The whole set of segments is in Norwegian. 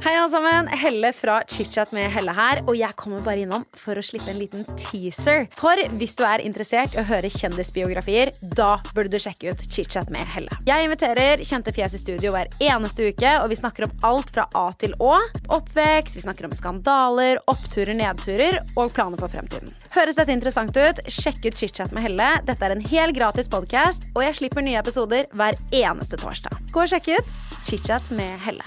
Hei alle sammen, Helle fra ChitChat med Helle her, og jeg kommer bare innom for å slippe en liten teaser. For hvis du er interessert i å høre kjendisbiografier, da burde du sjekke ut ChitChat med Helle. Jeg inviterer kjente fjes i studio hver eneste uke, og vi snakker om alt fra A til Å. Oppvekst, vi snakker om skandaler, oppturer, nedturer og planer for fremtiden. Høres dette interessant ut? Sjekk ut ChitChat med Helle. Dette er en hel gratis podkast, og jeg slipper nye episoder hver eneste torsdag. Gå og sjekk ut ChitChat med Helle.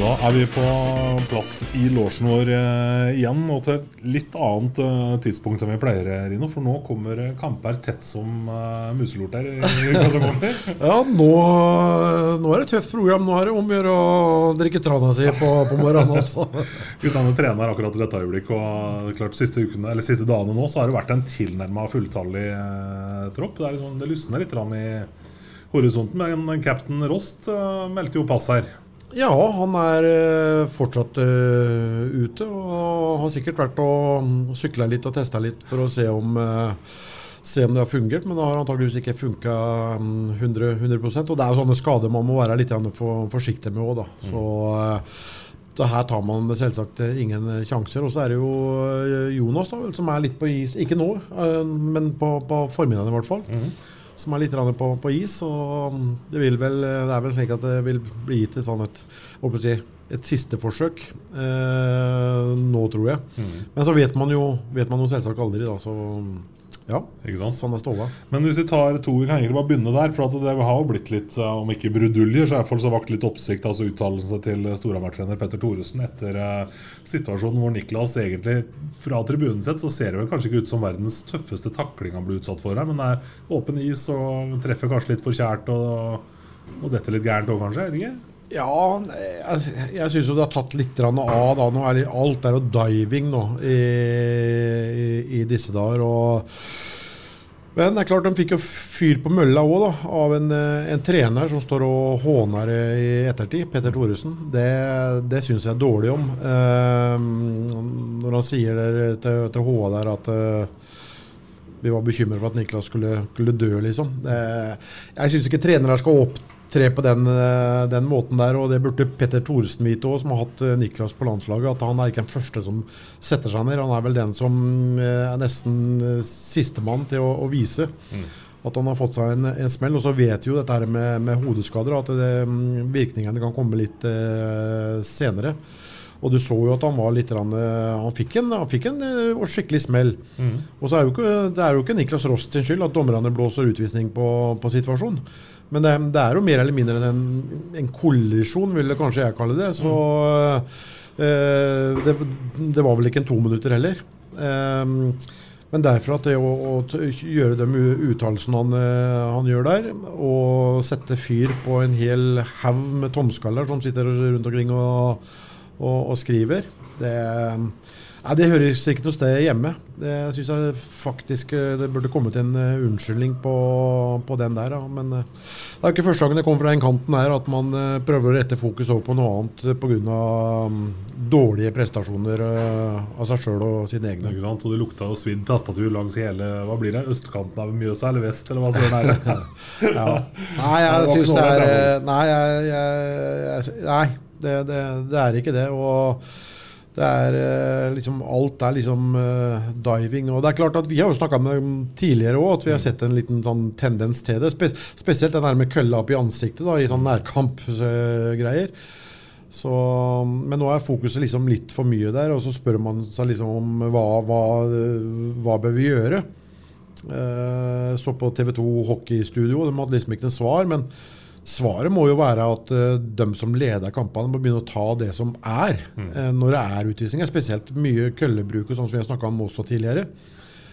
Da er vi på plass i låsen vår eh, igjen, og til et litt annet eh, tidspunkt enn vi pleier, eh, Rino. For nå kommer kamper tett som muselort her. Ja, nå, nå er det et tøft program. Nå er det om å gjøre å drikke trana si på, på morgenen. Altså. Guttene trener akkurat i dette øyeblikk, og klart siste, ukene, eller siste dagene nå så har det vært en tilnærma fulltallig eh, tropp. Det, liksom, det lysner litt i horisonten, men cap'n Rost eh, meldte jo pass her. Ja, han er eh, fortsatt uh, ute og har sikkert vært og sykla litt og testa litt for å se om, uh, se om det har fungert, men det har antageligvis ikke funka 100, 100 Og det er jo sånne skader man må være litt for, forsiktig med òg, da. Så uh, så her tar man selvsagt ingen sjanser. Og så er det jo Jonas, da, som er litt på is. Ikke nå, men på, på formiddagen i hvert fall. Som er litt på, på is. Og det, vil vel, det er vel slik at det vil bli gitt et sånn et, si, et siste forsøk eh, nå, tror jeg. Men så vet man jo, vet man jo selvsagt aldri, da. Så ja, Ikke sant? sånn er ståa. Men hvis vi tar to, vi kan egentlig bare begynne der. For at det har jo blitt litt, eh, om ikke bruduljer, så har hvert vakt litt oppsikt. Altså uttalelsen til Storhamar-trener Petter Thoresen etter uh, situasjonen hvor Niklas egentlig fra tribunen sett så ser det vel kanskje ikke ut som verdens tøffeste takling han ble utsatt for her, men det er åpen is og treffer kanskje litt for kjært og, og detter litt gærent òg, kanskje? ikke? Ja, jeg, jeg syns jo det har tatt litt av. da, nå er Alt er jo diving nå i, i, i disse dager. og men det er klart de fikk jo fyr på mølla òg. Av en, eh, en trener som står og håner i ettertid. Petter Thoresen. Det, det syns jeg er dårlig om. Eh, når han sier til, til HA der at eh, vi var bekymret for at Niklas skulle, skulle dø, liksom. Eh, jeg syns ikke trenere skal opptre på den, eh, den måten der, og det burde Petter Thoresen vite òg, som har hatt eh, Niklas på landslaget. At han er ikke den første som setter seg ned. Han er vel den som er nesten sistemann til å, å vise. At han har fått seg en, en smell. Og så vet vi jo dette her med, med hodeskader, at det, mm, virkningene kan komme litt eh, senere. Og du så jo at han var litt eh, Han fikk en, han fikk en eh, skikkelig smell. Og så er jo ikke, det er jo ikke Niklas Rost sin skyld at dommerne blåser utvisning på, på situasjonen. Men det, det er jo mer eller mindre en, en kollisjon, vil det kanskje jeg kalle det. Så eh, det, det var vel ikke en to minutter heller. Eh, men derfor til å, å gjøre de uttalelsene han, eh, han gjør der, og sette fyr på en hel haug med tomskaller som sitter rundt omkring og, og, og skriver, det, nei, det høres ikke noe sted hjemme. Det syns jeg faktisk eh, det burde kommet en eh, unnskyldning på, på den der. Da. Men eh, det er ikke første gangen det kommer fra den kanten her at man prøver å rette fokus over på noe annet pga. Um, dårlige prestasjoner av seg sjøl og sine egne. Ikke sant? Og det lukta jo svidd tastatur langs hele hva blir det, østkanten av Mjøsa eller vest, eller hva søren er det? Ja. Nei, jeg syns det er Nei, jeg, jeg, jeg, nei det, det, det er ikke det. Og det er eh, liksom Alt er liksom uh, diving. Og det er klart at Vi har jo snakka med dem tidligere òg, at vi har sett en liten sånn tendens til det. Spe spesielt den der med kølla opp i ansiktet da, i sånn nærkampgreier. Så, men nå er fokuset liksom litt for mye der, og så spør man seg liksom om hva, hva, hva bør vi gjøre. Uh, så på TV 2 Hockeystudio, de hadde liksom ikke noe svar. Men svaret må jo være at uh, de som leder kampene, må begynne å ta det som er eh, når det er utvisninger. Spesielt mye køllebruk og sånn som vi har snakka om også tidligere.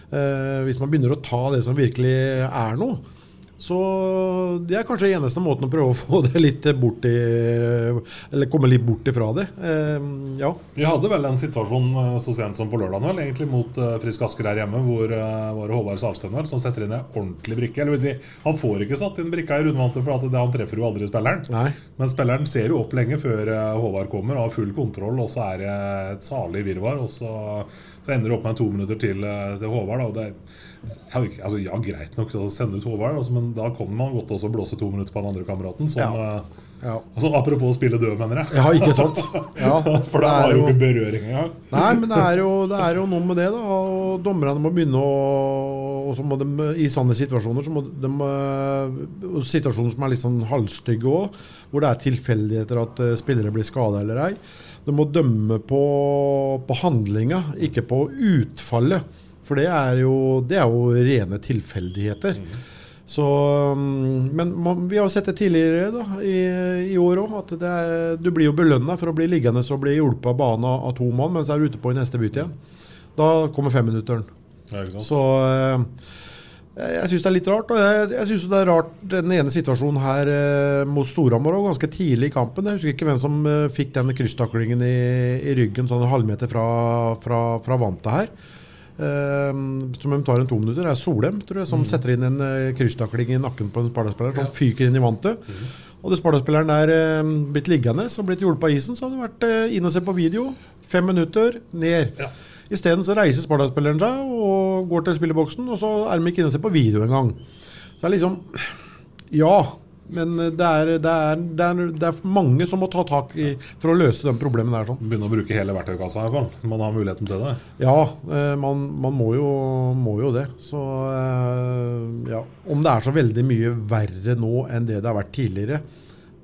Uh, hvis man begynner å ta det som virkelig er noe, så det er kanskje eneste måten å prøve å få det litt bort i Eller komme litt bort ifra det. Eh, ja. Vi hadde vel en situasjon eh, så sent som på lørdag vel, egentlig mot uh, Frisk Asker her hjemme, hvor uh, var Håvard Salsten vel, som setter inn en ordentlig brikke. Eller vil si, Han får ikke satt inn brikka i rundvantet, for at det, han treffer jo aldri spilleren. Nei. Men spilleren ser jo opp lenge før Håvard kommer og har full kontroll, og så er det et salig virvar. Og så, så ender det opp med to minutter til, uh, til Håvard. Da, og det jeg altså, ja, greit nok å sende ut Håvard, altså, men da kan man godt også blåse to minutter på den andre kameraten. Som, Ja. eh, Ja. altså, apropos å spille død, mener jeg. ja, ikke sant? Ja, For det var jo ikke berøring engang. Nei, men det er, jo, det er jo noe med det, da. Og dommerne må begynne å Og så må de i sånne situasjoner så må de eh, Situasjoner som er litt sånn halvstygge òg, hvor det er tilfeldigheter at eh, spillere blir skada eller ei. De må dømme på, på handlinga, ikke på utfallet. For det er jo, det er jo rene tilfeldigheter. Så, mm, men man, vi har jo sett det tidligere da, i, i år òg, at det er, du blir jo belønna for å bli liggende og bli hjulpet av banen av, to mann, mens du er ute på i neste bytte igjen. Da kommer femminutteren. Ja. Så eh, jeg, syns det er litt rart. Og jeg, jeg synes det er rart den ene situasjonen her eh, mot Storhamar òg, ganske tidlig i kampen. Jeg husker ikke hvem som eh, fikk den krysstaklingen i, i ryggen sånn en halvmeter fra, fra, fra vantet her. Eh, som de tar en to minutter. Det er Solheim tror jeg, som setter inn en uh, krysstakling i nakken på en Sparta-spiller som fyker inn i vantet. Og det Sparta-spilleren er eh, blitt liggende og blitt hjulpet av isen, så hadde det vært eh, inn og se på video. Fem minutter, ned. Ja. Isteden så reiser Sparta-spilleren seg og går til spilleboksen, og så er de ikke inne og ser på video engang. Så det er liksom Ja, men det er, det, er, det, er, det er mange som må ta tak i for å løse de problemene der. sånn. Begynne å bruke hele verktøykassa, i hvert fall. Man har muligheten til det. Ja, eh, man, man må, jo, må jo det. Så eh, ja. Om det er så veldig mye verre nå enn det det har vært tidligere,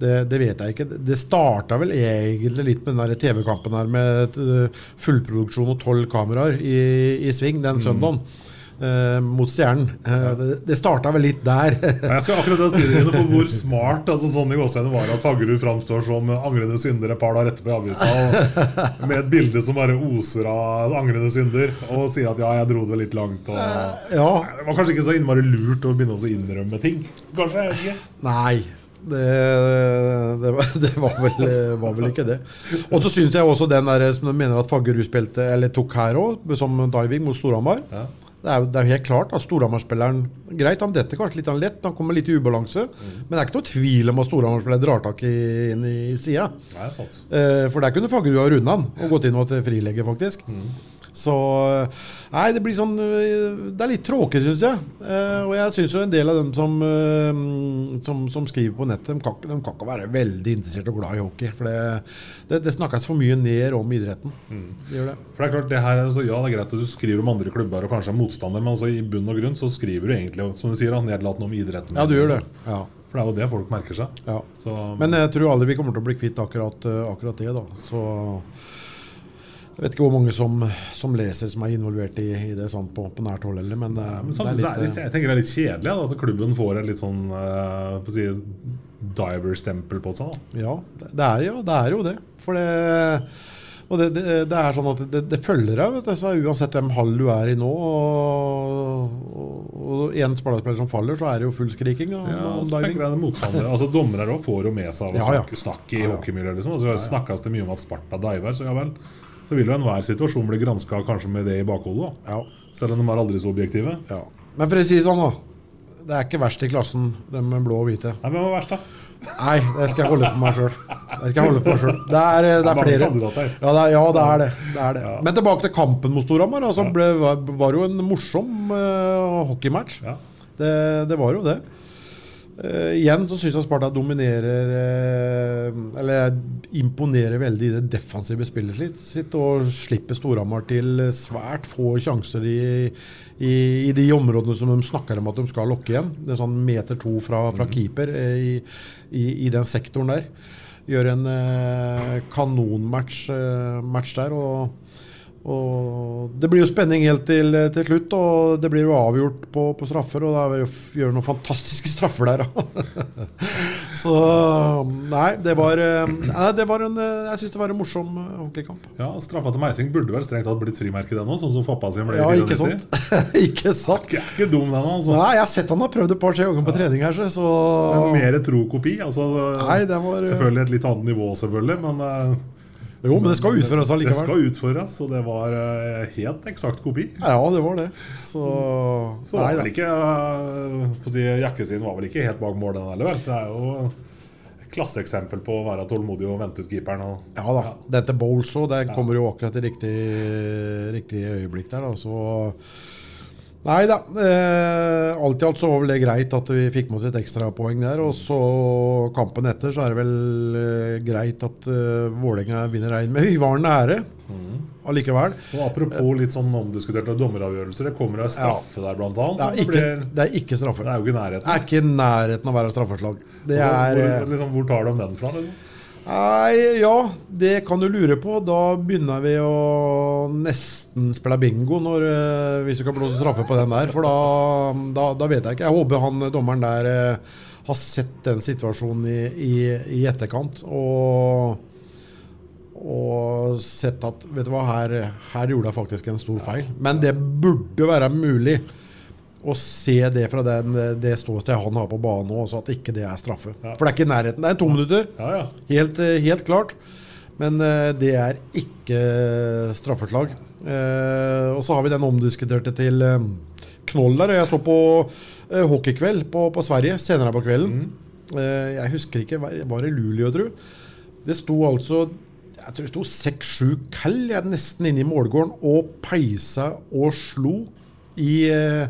det, det vet jeg ikke. Det starta vel egentlig litt med den TV-kampen her med eh, fullproduksjon og tolv kameraer i, i sving den søndagen. eh, mot Stjernen. Eh, det det starta vel litt der. Jeg skal akkurat si det, for hvor smart altså, sånn i gåsehudene var at Faggerud framstår som angrende synder et par dager etterpå i avisa, med et bilde som bare oser av angrende synder, og sier at ja, jeg dro det litt langt. Og... ja, Det var kanskje ikke så innmari lurt å begynne å innrømme ting. Kanskje, jeg vet ikke. Nei. Det, det, var, det var, vel, var vel ikke det. Og så syns jeg også den der som de mener at Faggerud spilte, eller tok her òg, som diving mot Storhamar. Ja. Det er det er helt klart at Storhamar-spilleren Greit, han detter kanskje litt han lett, han kommer litt i ubalanse. Men det er ikke noe tvil om at Storhamar-spilleren drar tak i, inn i sida. Eh, for der kunne Faggerud ha runda han og gått inn og til frilegge, faktisk. Så Nei, det blir sånn eh, Det er litt tråkig, syns jeg. Eh, og jeg syns jo en del av dem som, eh, som, som skriver på nettet, de kan, de kan ikke være veldig interessert og glad i hockey. For det, det, det snakkes for mye ned om idretten. Det gjør det. For det er klart, det her, er altså, Ja, det er greit at du skriver om andre klubber og kanskje er motstander, men altså, i bunn og grunn så skriver du egentlig som du sier, nedlatende om idretten. Ja, du gjør det. Ja. For det er jo det folk merker seg. ja. Så, Men jeg tror aldri vi kommer til å bli kvitt akkurat, eh, akkurat det, da. Så jeg vet ikke hvor mange som, som leser som er involvert i, i det sånn på, på nært hold heller, men, eh, men det samtidig det er litt, jeg tenker det er litt kjedelig da, at klubben får et litt sånn uh, på si, diver-stempel på seg. da. Ja, det er jo det. Er jo det. For det og det, det, det er sånn at det, det følger deg, vet du, så uansett hvem hall du er i nå. Og, en spillerspiller som faller, så er det jo full skriking. Og, Ja, og så tenker jeg det motstander Altså Dommere også får jo med seg av å Ja, ja. snakke, snakke i Ja, ja. hockeymiljøet. Liksom. Altså, Snakkes det mye om at Sparta diver, så ja vel. Så vil jo enhver situasjon bli granska kanskje med det i bakhodet. Ja, Selv om de er aldri så objektive. ja. Men for å si det sånn, da. Det er ikke verst i klassen, de blå og hvite. Nei, Hvem er verst, da? Nei, det skal jeg holde for meg sjøl. Det skal jeg holde for meg selv. Det er, det er flere. Ja, det er, ja, det er det. det, er det. Men tilbake til kampen mot Storhamar. Altså, ble, var, var jo en morsom uh, hockeymatch. Ja. Det, det var jo det. Eh, igjen så syns jeg Sparta dominerer uh, Eller imponerer veldig i det defensive spillet sitt, sitt og slipper Storhamar til svært få sjanser i, i, i de områdene som de snakker om at de skal lokke igjen. Det er sånn meter to fra, fra keeper uh, i, i, i den sektoren der. gjør en kanonmatch match der. og og Det blir jo spenning helt til, til slutt, og det blir jo avgjort på, på straffer. Og da gjør noen fantastiske straffer der. Så Nei, det var, eh, nei, det var en eh, Jeg syns det var en morsom eh, hockeykamp. Ja, Straffa til Meising burde vel strengt tatt blitt frimerke, den òg, sånn som pappa sin ble. Ja, i ikke 94. sant? ikke sant? Ikke, ikke dum, den, altså. Nei, jeg har sett han har prøvd et par-tre ganger på trening her, så- mer tro kopi. Altså, Nei, var- Selvfølgelig et litt annet nivå, selvfølgelig, men Jo, men det skal utføres allikevel. Det skal utføres, og det var eh, helt eksakt kopi. Ja, det var det. Så, Så var vel ikke eh, på å si, Jakkesiden var vel ikke helt bak mål, den heller. Det er jo klasseeksempel på å være tålmodig og vente ut keeperen. Og, Ja da. Dette Bowles òg, det kommer jo akkurat i riktig, riktig øyeblikk der, da. Så Nei da. Eh, alt i alt så var vel det greit at vi fikk med oss et ekstrapoeng der. Og så kampen etter så er det vel eh, greit at eh, Vålerenga vinner regn med høyvarende ære. Mm. allikevel. og apropos litt sånn omdiskuterte dommeravgjørelser, det kommer ei straffe der, blant annet. Det er ikke, blir, det er ikke straffe. det er jo ikke nærheten. Det er ikke nærheten å være straffeslag. Det er hvor, eh, liksom, hvor tar de den fra? Liksom? Nei, ja, det kan du lure på. Da begynner vi å nesten spille bingo når, eh, hvis du kan blåse straffe på den der. For da, da, da vet jeg ikke. Jeg håper han dommeren der eh, har sett den situasjonen i, i, i etterkant. Og, og sett at Vet du hva, her, her gjorde jeg faktisk en stor feil. Men det burde være mulig å se det fra den, det ståstedet han har på banen nå, også at ikke det er straffe. For det er ikke i nærheten. Det er to minutter. Ja, ja. Helt, eh, helt klart. Men eh, det er ikke straffeslag. Eh, og så har vi den omdiskuterte til Knoll der. Jeg så på hockeykveld på, på Sverige senere på kvelden. Eh, jeg husker ikke, var det Luleå, tro? Det sto altså jeg tror det sto seks-sju kall jeg er nesten inne i målgården og peisa og slo i eh,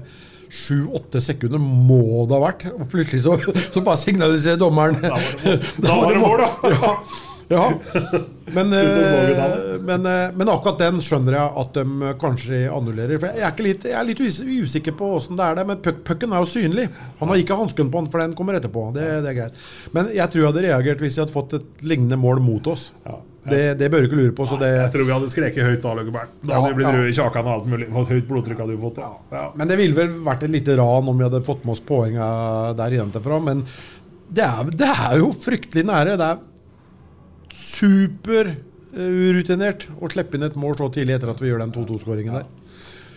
sju-åtte sekunder må det ha vært. Og plutselig så, så bare signaliserer dommeren Da var det mål. Da ja, ja. Men, eh, men, eh, men akkurat den skjønner jeg at de kanskje annullerer. For jeg er, ikke litt, jeg er litt usikker på åssen det er der, men puck- pucken er jo synlig. Han har ikke hansken på den, for den kommer etterpå. Det, det er greit. Men jeg tror jeg hadde reagert hvis jeg hadde fått et lignende mål mot oss. Ja. Det, det bør du ikke lure på. Så det, Jeg tror vi hadde skreket høyt da, Løkkeberg. Da hadde vi blitt røde i kjakan og alt mulig. Fått høyt blodtrykk hadde vi fått. Men det ville vel vært et lite ran om vi hadde fått med oss poenga der innenfra. Men det er, det er jo fryktelig nære. Det er superurutinert å slippe inn et mål så tidlig etter at vi gjør den 2-2-skåringen der.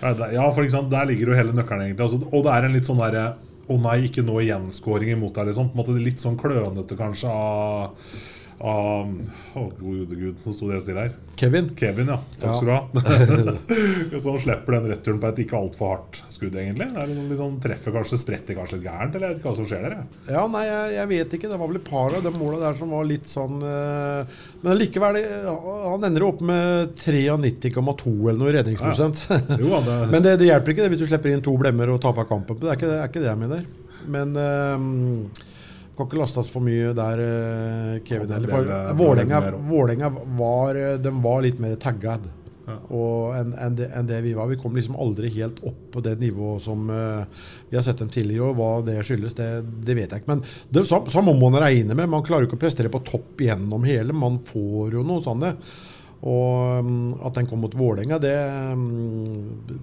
Ja, Ja, for sant? Der ligger jo hele nøkkelen, egentlig. Altså, og det er en litt sånn derre Å nei, ikke nå igjen-skåring imot deg, liksom. Litt sånn klønete, kanskje, av Å, gode gud, nå sto det stille her. Kevin. Kevin, ja. Takk Ja. skal du ha. så han slipper den returen på et ikke altfor hardt skudd, egentlig. Det er litt sånn, treffer kanskje, spretter kanskje litt gærent, eller jeg vet ikke hva som skjer der. jeg. Ja, nei, jeg, jeg vet ikke. Det var vel et par av de måla der som var litt sånn uh, Men likevel, han ender opp med 93,2 eller noe i redningsprosent. Jo, ja, det, Men det, det hjelper ikke det hvis du slipper inn to blemmer og taper kampen. Det er ikke det, er ikke det jeg mener. Men um, kan ikke lastes for mye der, eh, Kevin. Eller, For ble- Vålerenga, Vålerenga var, eh, de var litt mer taggad Ja. enn en det, en det vi var. Vi kom liksom aldri helt opp på det nivået som uh, vi har sett dem tidligere. og Hva det skyldes, det, det vet jeg ikke. Men det, så, så må man regne med. Man klarer jo ikke å prestere på topp gjennom hele. Man får jo noe sånt. Og um, at den kom mot Vålerenga, det um,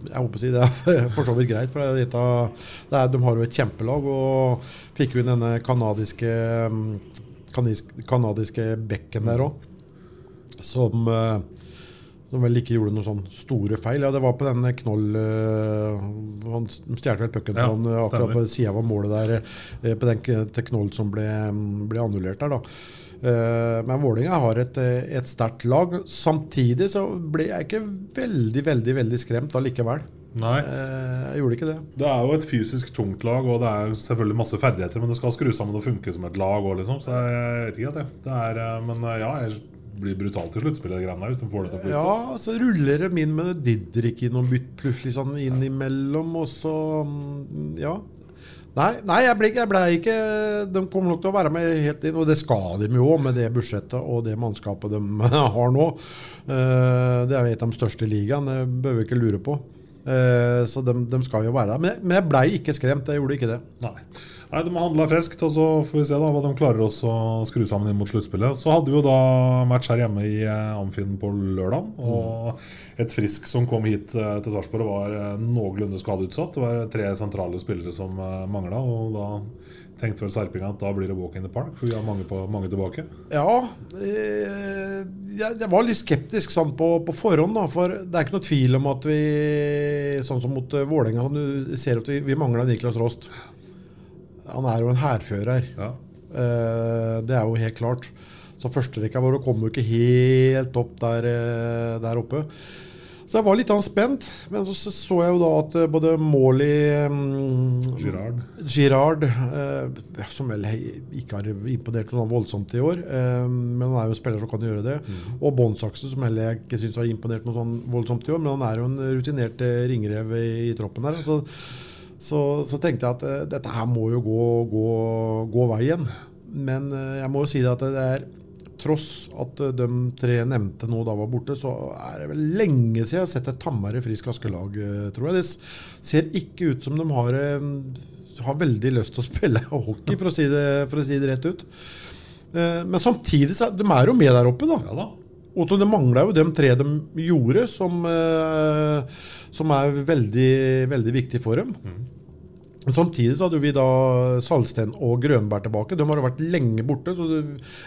Jeg håper å si det er for så vidt greit. For det, er det er, de har jo et kjempelag og fikk jo inn denne kanadiske um, kanadiske bekken der òg. Som, eh, som vel ikke gjorde noen sånn store feil. Ja, det var på den knoll eh, Han stjal vel pucken Ja, eh, akkurat på sida av målet der. På den til knoll som ble, ble annullert der, da. Eh, Men Vålinga har et, eh, et sterkt lag. Samtidig så ble jeg ikke veldig, veldig veldig skremt allikevel. nei. Eh, Jeg gjorde ikke det. Det er jo et fysisk tungt lag, og det er selvfølgelig masse ferdigheter, men det skal skru sammen og funke som et lag òg, liksom. Så jeg vet ikke det. Det er, men ja, jeg blir brutalt i sluttspillet, der, hvis de får det til å flytte. Ja, så ruller de inn med Didrik i noen bytt plutselig sånn innimellom, og så mm, Ja. Nei, nei jeg, ble, jeg ble ikke De kommer nok til å være med helt inn, og det skal de jo med det budsjettet og det mannskapet de har nå. Eh, Det er jo et av de største ligaene, ligaen, det bør vi ikke lure på. Eh, Så de, de skal jo være der. Men, men jeg blei ikke skremt, jeg gjorde ikke det. Nei. Nei, De handla friskt, og så får vi se da hva de klarer også å skru sammen inn mot sluttspillet. Så hadde vi jo da match her hjemme i eh, Amfinn på lørdag. Og et Frisk som kom hit eh, til Sarpsborg, var eh, noenlunde skadeutsatt. Det var tre sentrale spillere som mangla. Og da tenkte vel Serpinga at da blir det walk in the park, for vi har mange, på, mange tilbake. Ja, jeg, var litt skeptisk sånn, på, på forhånd. Da, for det er ikke noe tvil om at vi, sånn som mot Vålerenga, ser at vi, vi mangla Niklas Rost. Han er jo en hærfører. Ja. Eh, det er jo helt klart. Så førsterekka vår kom jo ikke helt opp der, eh, der oppe. Så jeg var litt spent, men så så jeg jo da at eh, både Morley um, Girard, Girard uh, som vel ikke har imponert noe voldsomt i år, uh, men han er jo en spiller som kan gjøre det. Mm. Og Bonsaksen, som heller ikke syns har imponert noe sånn voldsomt i år, men han er jo en rutinert ringrev i, i troppen her. Så, så, så tenkte jeg at uh, dette her må jo gå, gå, gå veien. Men uh, jeg må jo si det at det er tross at uh, de tre nevnte nå da var borte, så er det vel lenge siden jeg har sett et tammere Frisk Aske-lag, tror jeg. Det ser ikke ut som de har, har veldig lyst til å spille hockey, for å si det, å si det rett ut. Men samtidig så de er jo med der oppe, da. ja da. Og så det mangla jo de tre de gjorde, som, eh, som er veldig, veldig viktig for dem. Mm. Samtidig så hadde vi da Salsten og Grønberg tilbake. De har vært lenge borte, så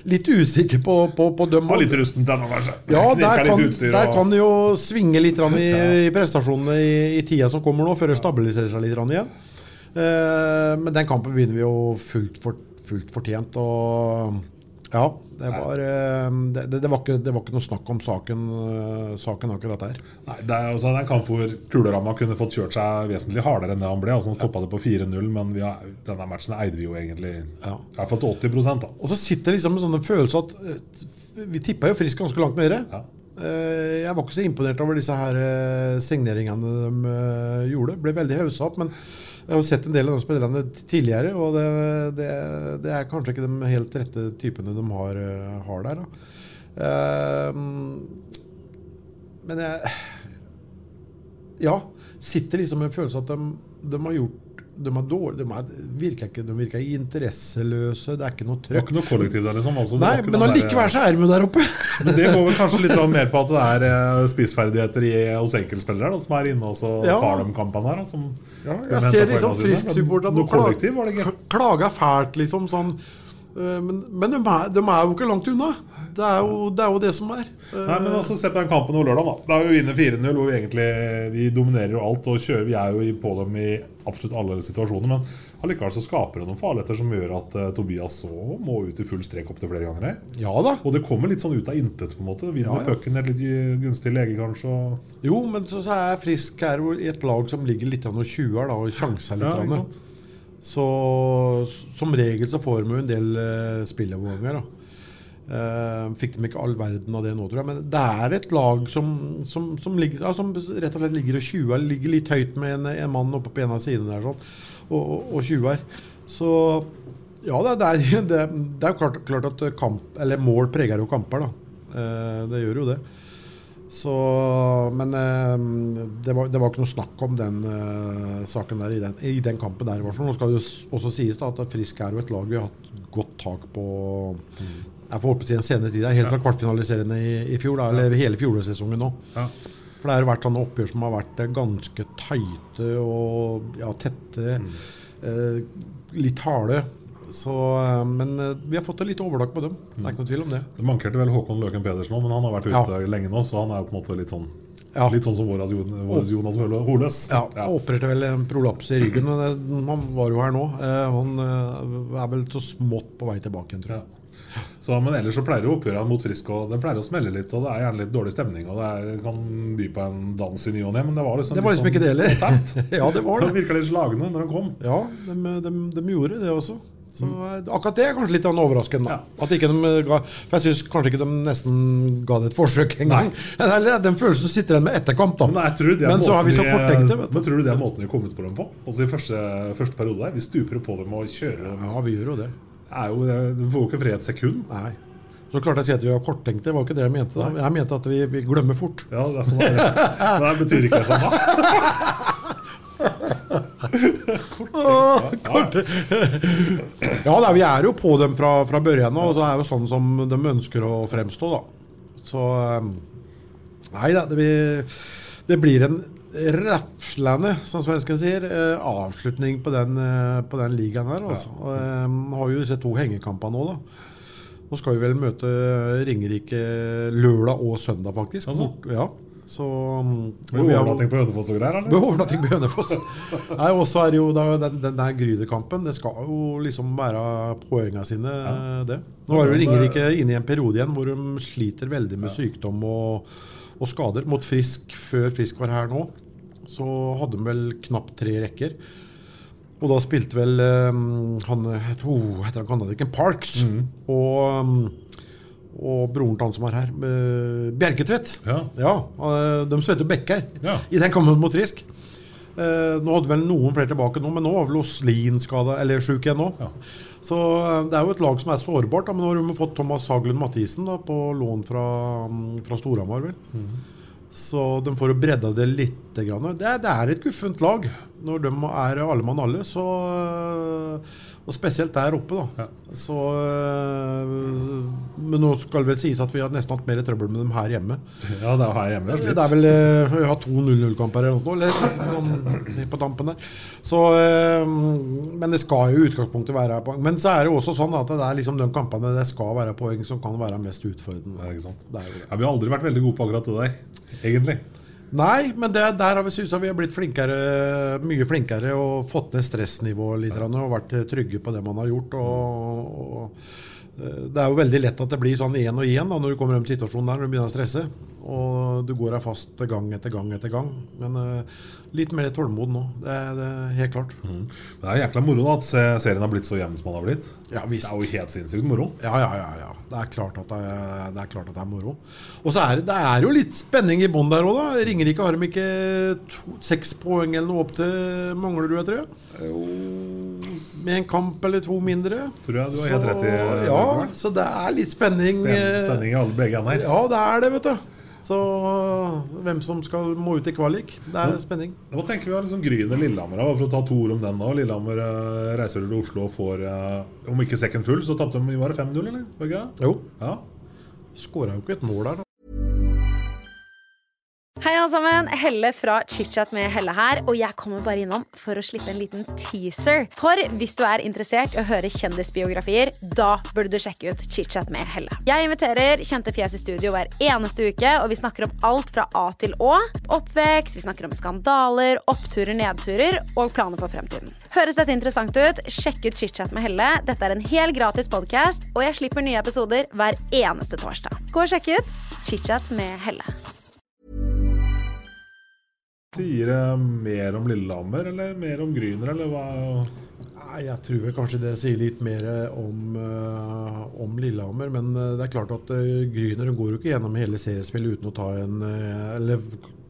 litt usikker på, på, på dem. Var litt rusten til ennå, kanskje. Ja, der kan, der kan det jo svinge litt i, i prestasjonene i, i tida som kommer nå, før det stabiliserer seg litt igjen. Eh, men den kampen vinner vi jo fullt, for, fullt fortjent. Og ja, det var, eh, det, det, var ikke, det var ikke noe snakk om saken, eh, saken akkurat der. Nei, det er, altså, det er en kamp hvor Kuleramma kunne fått kjørt seg vesentlig hardere enn det han ble. Altså, han stoppa det på 4-0, men vi har, denne matchen eide vi jo egentlig Ja. i hvert fall til 80% da. Og så sitter det liksom en sånn følelse at eh, Vi tippa jo Frisk ganske langt nede. Ja. Jeg var ikke så imponert over disse her signeringene de gjorde. Ble veldig haussa opp. Men jeg har sett en del av de spillerne tidligere, og det, det, det er kanskje ikke de helt rette typene de har, eh, har der. Eh, Men jeg Ja. Sitter liksom med en følelse at de, de har gjort de er dårlige, de, er, virker ikke, de virker interesseløse, det er ikke noe Det var ikke noe kollektiv der, liksom. Altså, Nei, men allikevel så er de der oppe. Men det går vel kanskje litt mer på at det er eh, spissferdigheter i, hos enkeltspillere da, som er inne og så Ja. tar de kampene her. da, Som Ja, jeg ser liksom. frisk support Men Noe kollektiv var det ikke. klaga fælt, liksom. sånn Eh, Men, men de, er, de er jo ikke langt unna. Det er jo det, er jo det som er. Eh, Nei, men altså, Se på den kampen over lørdag. da Da er vi vinner 4-0, hvor vi egentlig Vi dominerer jo alt og kjører. Vi er jo på dem i absolutt alle situasjoner. Men allikevel så skaper det noen farligheter som gjør at uh, Tobias så må ut i full strek opptil flere ganger. her. Ja da. Og det kommer litt sånn ut av intet. på en måte Vinner Ja, ja. pucken et litt gunstig lege, kanskje. Og... Jo, men så, så er Frisk her i et lag som ligger litt tjuer da, og sjanser litt. Ja, ikke sant? så som regel så får vi jo en del uh, spilleoverganger. da. Eh, fikk de ikke all verden av det nå, tror jeg. Men det er et lag som, som, som, ligger, ja, som rett og slett ligger og tjuer. Ligger litt høyt med en, en mann oppe på en av sidene der sånn, og, tjuer. Så ja, det, det, er, det, er jo klart, klart at kamp, mål preger jo kamper. da. Uh, det gjør jo det. Så, men eh, det, var, det var ikke noe snakk om den uh, saken der i den, i den kampen der. Nå skal det jo også sies da, at Frisk er jo et lag vi har hatt godt tak på jeg får håpe en senere tid. Det er helt fra kvartfinaliserende i, i fjor, da, eller hele fjorårssesongen nå. Ja. For det har vært sånne oppgjør som har vært eh, ganske tighte og ja, tette. Eh, litt harde. Så, eh, men eh, vi har fått et litt overlag på dem. Det er ikke noe tvil om det. Det mankerte vel Håkon Løken Pedersen òg, men han har vært ute lenge nå. Så han er jo på en måte litt sånn Ja. Litt sånn som vår Jonas, Holøs. Ja, ja. opererte vel en prolaps i ryggen, men han var jo her nå. Han er vel så smått på vei tilbake igjen, tror jeg. Så, men ellers så pleier jo oppgjørene mot Frisk og det pleier å smelle litt. Og det er gjerne litt dårlig stemning. Og det er, kan by på en dans i ny og ne, men det var liksom Det var liksom ikke det heller. Ja, det var det. Det virka litt slagne når de kom. Ja, de, de, de gjorde det også. Så Akkurat det er kanskje litt sånn overraskende. Ja. At ikke de ga, for Jeg syns kanskje ikke de nesten ga det et forsøk engang. Den følelsen du sitter igjen med etter kamp. da. Men, jeg tror det Men så har vi så måten korttenkte. vet du. Men tror du det er måten vi kom ut på dem på? Altså I første, første periode der. Vi stuper jo på dem og kjører dem. Ja, vi gjør jo det. Er jo, du får jo ikke fred et sekund. Nei. Så klart jeg sier at vi var korttenkte. Var ikke det jeg mente. da. Jeg mente at vi, vi glemmer fort. Ja, det er sånn det er. Det betyr ikke det da. Kort. Ja, da, vi er jo på dem fra, fra børjen og så er det jo sånn som de ønsker å fremstå, da. Så eh, Nei da, det blir, det blir en raflende, som svensken sier, eh, avslutning på den, eh, på den ligaen her. Altså. Og, eh, har jo disse to hengekamper nå, da. Nå skal vi vel møte Ringerike lørdag og søndag, faktisk. Altså? Ja, så Blir det overnatting på Hønefoss og greier, eller? Overnatting på Hønefoss. Nei, og så er det jo da, den, den der Grydekampen. Det skal jo liksom være poengene sine, det. Nå er jo Ringerike inne i en periode igjen hvor de sliter veldig med sykdom og, og skader. Mot Frisk før Frisk var her nå, så hadde de vel knapt tre rekker. Og da spilte vel um, han oh, heter han canadieren Parks og, um, og broren til han som er her, uh, Bjerketvedt. Ja. uh, de spilte jo backer Ja. i den kampen mot Frisk. Uh, nå hadde vel noen flere tilbake nå, men nå var vel Oslin skada, eller sjuk igjen nå. Ja. Så uh, det er jo et lag som er sårbart. Da, men nå har de fått Thomas Haglund Mathisen da, på lån fra, um, fra Storhamar. Mm. Så de får jo bredda det litt. Grann. Det, det er et guffent lag når de er alle mann alle. Så, og spesielt der oppe, da. Så, men nå skal det vel sies at vi har nesten hatt mer trøbbel med dem her hjemme. Ja, det er her hjemme. Det litt. er vel eh, Vi har to 0-0-kamper eller noe, eller sånn på tampen der. Så, eh, men det skal jo i utgangspunktet være poeng. Men så er det jo også sånn at det er liksom de kampene det skal være poeng, som kan være mest utfordrende. Ja? Det er det. Ja, vi har aldri vært veldig gode på akkurat det der, egentlig. Nei, men det, der har vi synes vi har blitt flinkere, mye flinkere og fått ned stressnivået litt og vært trygge på det man har gjort. Og, og, det er jo veldig lett at det blir sånn én og én når du kommer i til situasjonen der når du begynner å stresse. Og du går deg fast gang etter gang etter gang. Men uh, litt mer tålmod nå. Det er, det er helt klart. Det er jækla moro da at serien har blitt så jevn som den har blitt. Ja, Det er jo helt sinnssykt moro. Ja, ja, ja. ja. Det er klart at det er, det er, klart at det er moro. Og så er det, det er jo litt spenning i bånn der òg, da. Ringerike har de ikke to, seks poeng eller noe opp til Manglerud, jeg tror jeg. Med en kamp eller to mindre. Tror jeg du har helt rett i, Ja, så det er litt spenning. Spenning, spenning i alle begge ender. Ja, det er det, vet du. Så hvem som skal må ut i kvalik. Det er spenning. Hva tenker vi om liksom Gryner Lillehammer? Bare For å ta to ord om den nå. Lillehammer eh, reiser til Oslo og får, eh, om ikke second full, så tapte de bare 5-0, eller? Jo. Ja. Skåra jo ikke et mål der, da. Hei alle sammen, Helle fra ChitChat med Helle her, og jeg kommer bare innom for å slippe en liten teaser. For hvis du er interessert i å høre kjendisbiografier, da burde du sjekke ut ChitChat med Helle. Jeg inviterer kjente fjes i studio hver eneste uke, og vi snakker om alt fra A til Å. Oppvekst, vi snakker om skandaler, oppturer, nedturer og planer for fremtiden. Høres dette interessant ut? Sjekk ut ChitChat med Helle. Dette er en helt gratis podkast, og jeg slipper nye episoder hver eneste torsdag. Gå og sjekk ut ChitChat med Helle. Sier det mer om Lillehammer, eller mer om Gryner, eller hva? Nei, Jeg tror vel kanskje det sier litt mer om, eh, om Lillehammer. Men eh, det er klart at Gryner går jo ikke gjennom hele seriespillet uten å ta en eh, Eller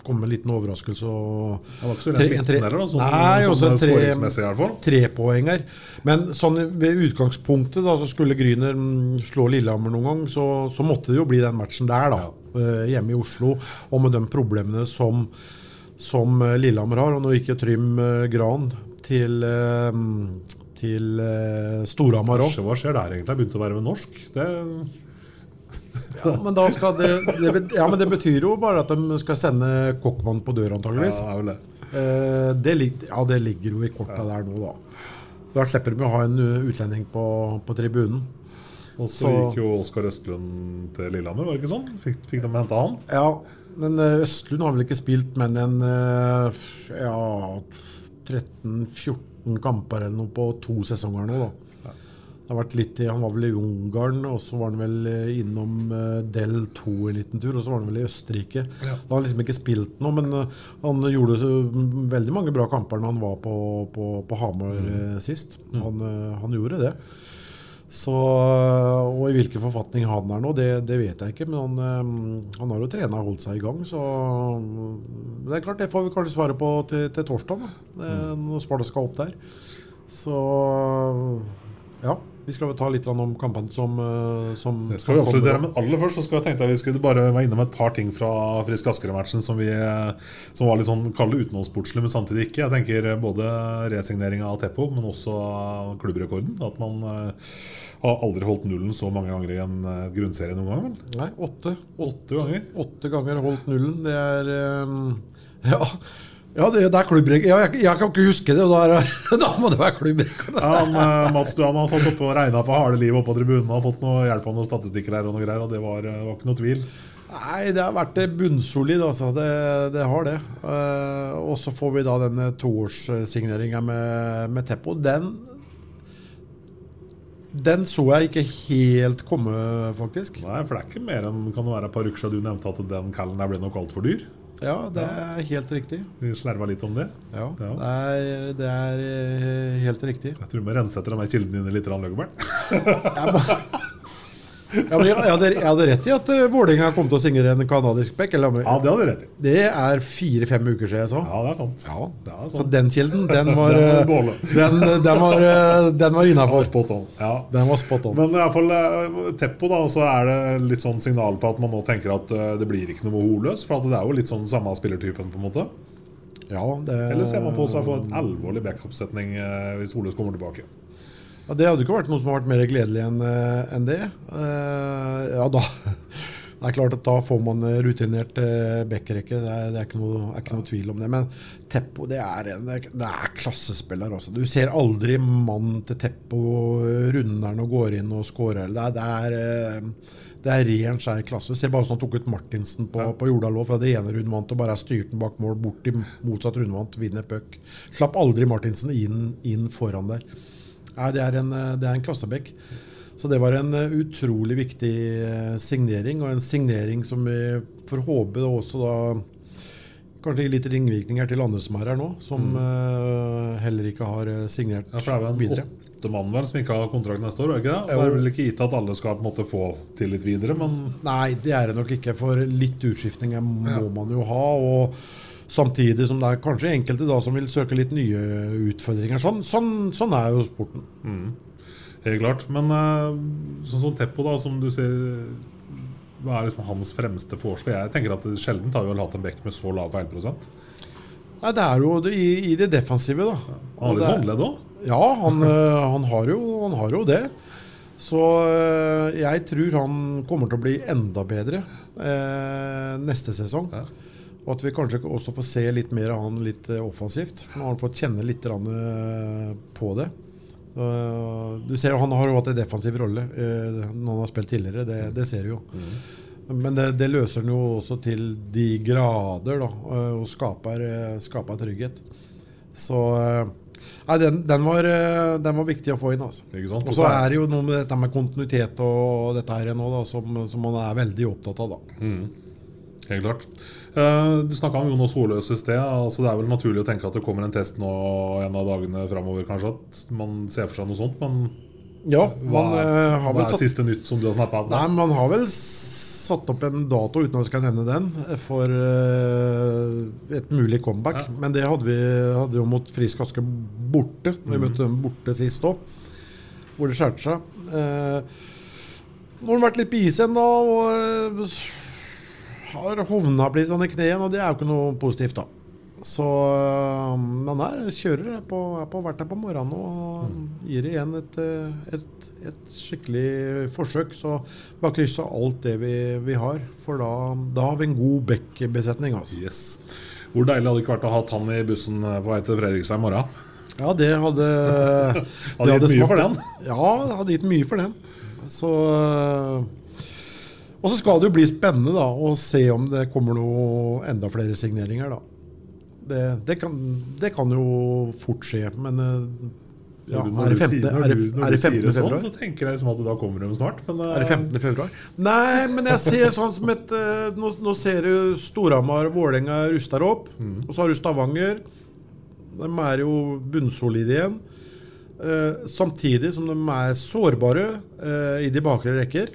komme med en liten overraskelse. Og, Det var ikke så Tre- rent midten der, da, sånn, Nei, sånn også skåringsmessig i hvert fall. trepoenger. Men sånn ved utgangspunktet, da, så skulle Gryner mm, slå Lillehammer noen gang, så, så måtte det jo bli den matchen der, da. eh, hjemme i Oslo. Og med de problemene som, som eh, Lillehammer har. Og nå gikk jo Trym eh, Gran til, eh, til Storhamar òg. Hva skjer der, egentlig? Jeg begynte å være med norsk. Det, Ja, men da skal det, det, ja, men det betyr jo bare at de skal sende Kokkmann på dør, ja, antageligvis. det er det. Det, ja, det ligger jo i korta der nå, da. Da slipper de å ha en utlending på, på tribunen. Og så Så- gikk jo Oskar Østlund til Lillehammer, var det ikke sånn? Fikk, fikk de henta han? Ja, men eh, Østlund har vel ikke spilt men en eh, ja, 13-14 kamper eller noe på to sesonger nå, da. Det har vært litt, Han var vel i Ungarn, og så var han vel eh, innom Del 2 en liten tur. Og så var han vel i Østerrike. Da har han liksom ikke spilt noe, men han gjorde veldig mange bra kamper når han var på, på, på Hamar mm. sist. Han, eh, han gjorde det. Så, og i hvilken forfatning han er nå, det, det vet jeg ikke. Men han, eh, han har jo trena og holdt seg i gang, så Det er klart, det får vi kanskje svare på til, til torsdag, da, eh, når Sparta skal opp der. Så ja. Vi skal vel ta litt om kampene som, eh, som Det skal vi absolutt men aller først så skal jeg tenkte jeg vi skulle bare være innom et par ting fra Frisk Asker-matchen som, vi, som var litt sånn kalde utenomsportslig, men samtidig ikke. Jeg tenker både resigneringa av Teppo, men også klubbrekorden. At man eh, har aldri holdt nullen så mange ganger i en eh, grunnserie noen gang. vel? Nei, åtte. Åtte ganger. Åtte ganger holdt nullen. Det er eh, Ja, ja det, det er klubbrekord. Ja, jeg, jeg kan ikke huske det, og da, da må det være klubbrekord. Ja, han, eh, Mats Duan har satt oppe og regna for harde liv oppe på tribunen og fått noe hjelp av noen statistikker her og noe greier, og det var, det var ikke noe tvil. Nei, det har vært eh, bunnsolid, altså. Det, det har det. Uh, og så får vi da denne toårssigneringa med, med Teppo. Den den så jeg ikke helt komme, faktisk. Nei, for det er ikke mer enn kan det være et par uker siden du nevnte at den callen der ble nok altfor dyr. Ja, det er helt riktig. Vi slerva litt om det. Ja, Ja. Det, er, det er eh, helt riktig. Jeg tror vi må rense etter de kildene dine litt, Løggebern. Jeg må- Ja, men jeg, hadde, jeg hadde rett i at uh, Vålerenga kom til å signere en canadisk back. Eller, Ja, det hadde rett i. det er fire-fem uker siden jeg så. Ja, det er sant. Ja, Det er Så den kilden, den var, Den eh, den, den var, eh, den var innafor. Spot on. Ja. Den var spot on. Men i hvert fall eh, Teppo, da, så er det litt sånn signal på at man nå tenker at eh, det blir ikke noe Holøs. For at det er jo litt sånn samme spillertypen, på en måte. Ja, det, Eller ser man på seg for et alvorlig backup-setning eh, hvis Holøs kommer tilbake? Ja, det hadde ikke vært noe som har vært mer gledelig enn en det. Uh, ja, da Det er klart at da får man eh, rutinert backrekke. Det, er, det er, ikke noe, er ikke noe tvil om det. Men Teppo det er en det er klassespiller. Også. Du ser aldri mannen til Teppo eh, runder den og går inn og scorer. Det er, det er, eh, det ren, skjær klasse. Se bare hvordan han tok ut Martinsen på, på Jordalå fra det ene rundvant og bare styrte den bak mål, bort til motsatt rundvant, vinner puck. Slapp aldri Martinsen inn, inn foran der. Nei, det er en, eh, det er en klassebekk. Så det var en eh, utrolig viktig eh, signering, og en signering som vi får håpe også da Kanskje litt ringvirkninger til andre som er her nå, som eh, heller ikke har signert signert Ja, for det er vel en åtte mann vel som ikke har kontrakt neste år? ikke det? Så er det vel ikke gitt at alle skal på en måte få til litt videre, men Nei, det er det nok ikke, for litt utskiftninger må man jo ha. og Samtidig som det er kanskje enkelte da som vil søke litt nye utfordringer. Sånn, sånn, sånn er jo sporten. helt klart. Men eh, sånn som Teppo, da, som du sier Hva er liksom hans fremste forsvar? Jeg tenker at sjelden har vi vel hatt en bekk med så lav feilprosent. Nei, Det er jo det, i, i det defensive, da. Han har litt håndledd òg. Ja, han, øh, han, har jo, han har jo det. Så øh, jeg tror han kommer til å bli enda bedre eh, neste sesong. Ja. Og at vi kanskje også får se litt mer av han litt eh, offensivt. For nå har han fått kjenne litt eh, på det. Du ser jo Han har jo hatt en defensiv rolle eh, når han har spilt tidligere. Det, det ser du jo. Men det, det løser han jo også til de grader, da. eh, Og skaper, eh, skaper trygghet. Så eh, Nei, den, den, var, eh, den var viktig å få inn. altså. Og så er det jo noe med dette med kontinuitet og dette her nå, da, som, som man er veldig opptatt av. da. Helt klart. Eh, du snakka om Jonas Holøs i sted. Altså det er vel naturlig å tenke at det kommer en test nå en av dagene framover, kanskje. At man ser for seg noe sånt. Men Ja, hva, er, eh, hva er satt siste nytt som du har snappa? Nei, man har vel satt opp en dato, uten at jeg skal nevne den, for eh, et mulig comeback. Ja. Men det hadde vi hadde jo mot Frisk Aske borte. Vi møtte dem borte sist òg, hvor det skjærte seg. Nå har han vært litt på is igjen, da, og har hovna litt sånn i kneet, og det er jo ikke noe positivt, da. Så man Men han er kjører, er på, er på, vært her på morgenen og gir igjen et, øh, et, et skikkelig forsøk. Så bare krysse alt det vi, vi har, for da, da har vi en god back-besetning. Altså. Yes. Hvor deilig hadde det ikke vært å ha han i bussen eh, på vei til Fredrikstad i morgen? Ja, det hadde Hadde gitt mye for den. Ja, det hadde gitt mye for den. Så Og så skal det jo bli spennende da å se om det kommer noe enda flere signeringer. da. Det, det, kan, det kan jo fort skje, men ja, Når du- er når det 15. Er det, du- når er du sier det sånn, så tenker jeg liksom at da kommer de snart. Men Er det 15. februar? Nei, men jeg ser sånn som et eh, Nå, nå ser du Storhamar, Vålerenga ruster opp. Og så har du Stavanger. De er jo bunnsolide igjen. Eh, samtidig som de er sårbare eh, i de bakre rekker.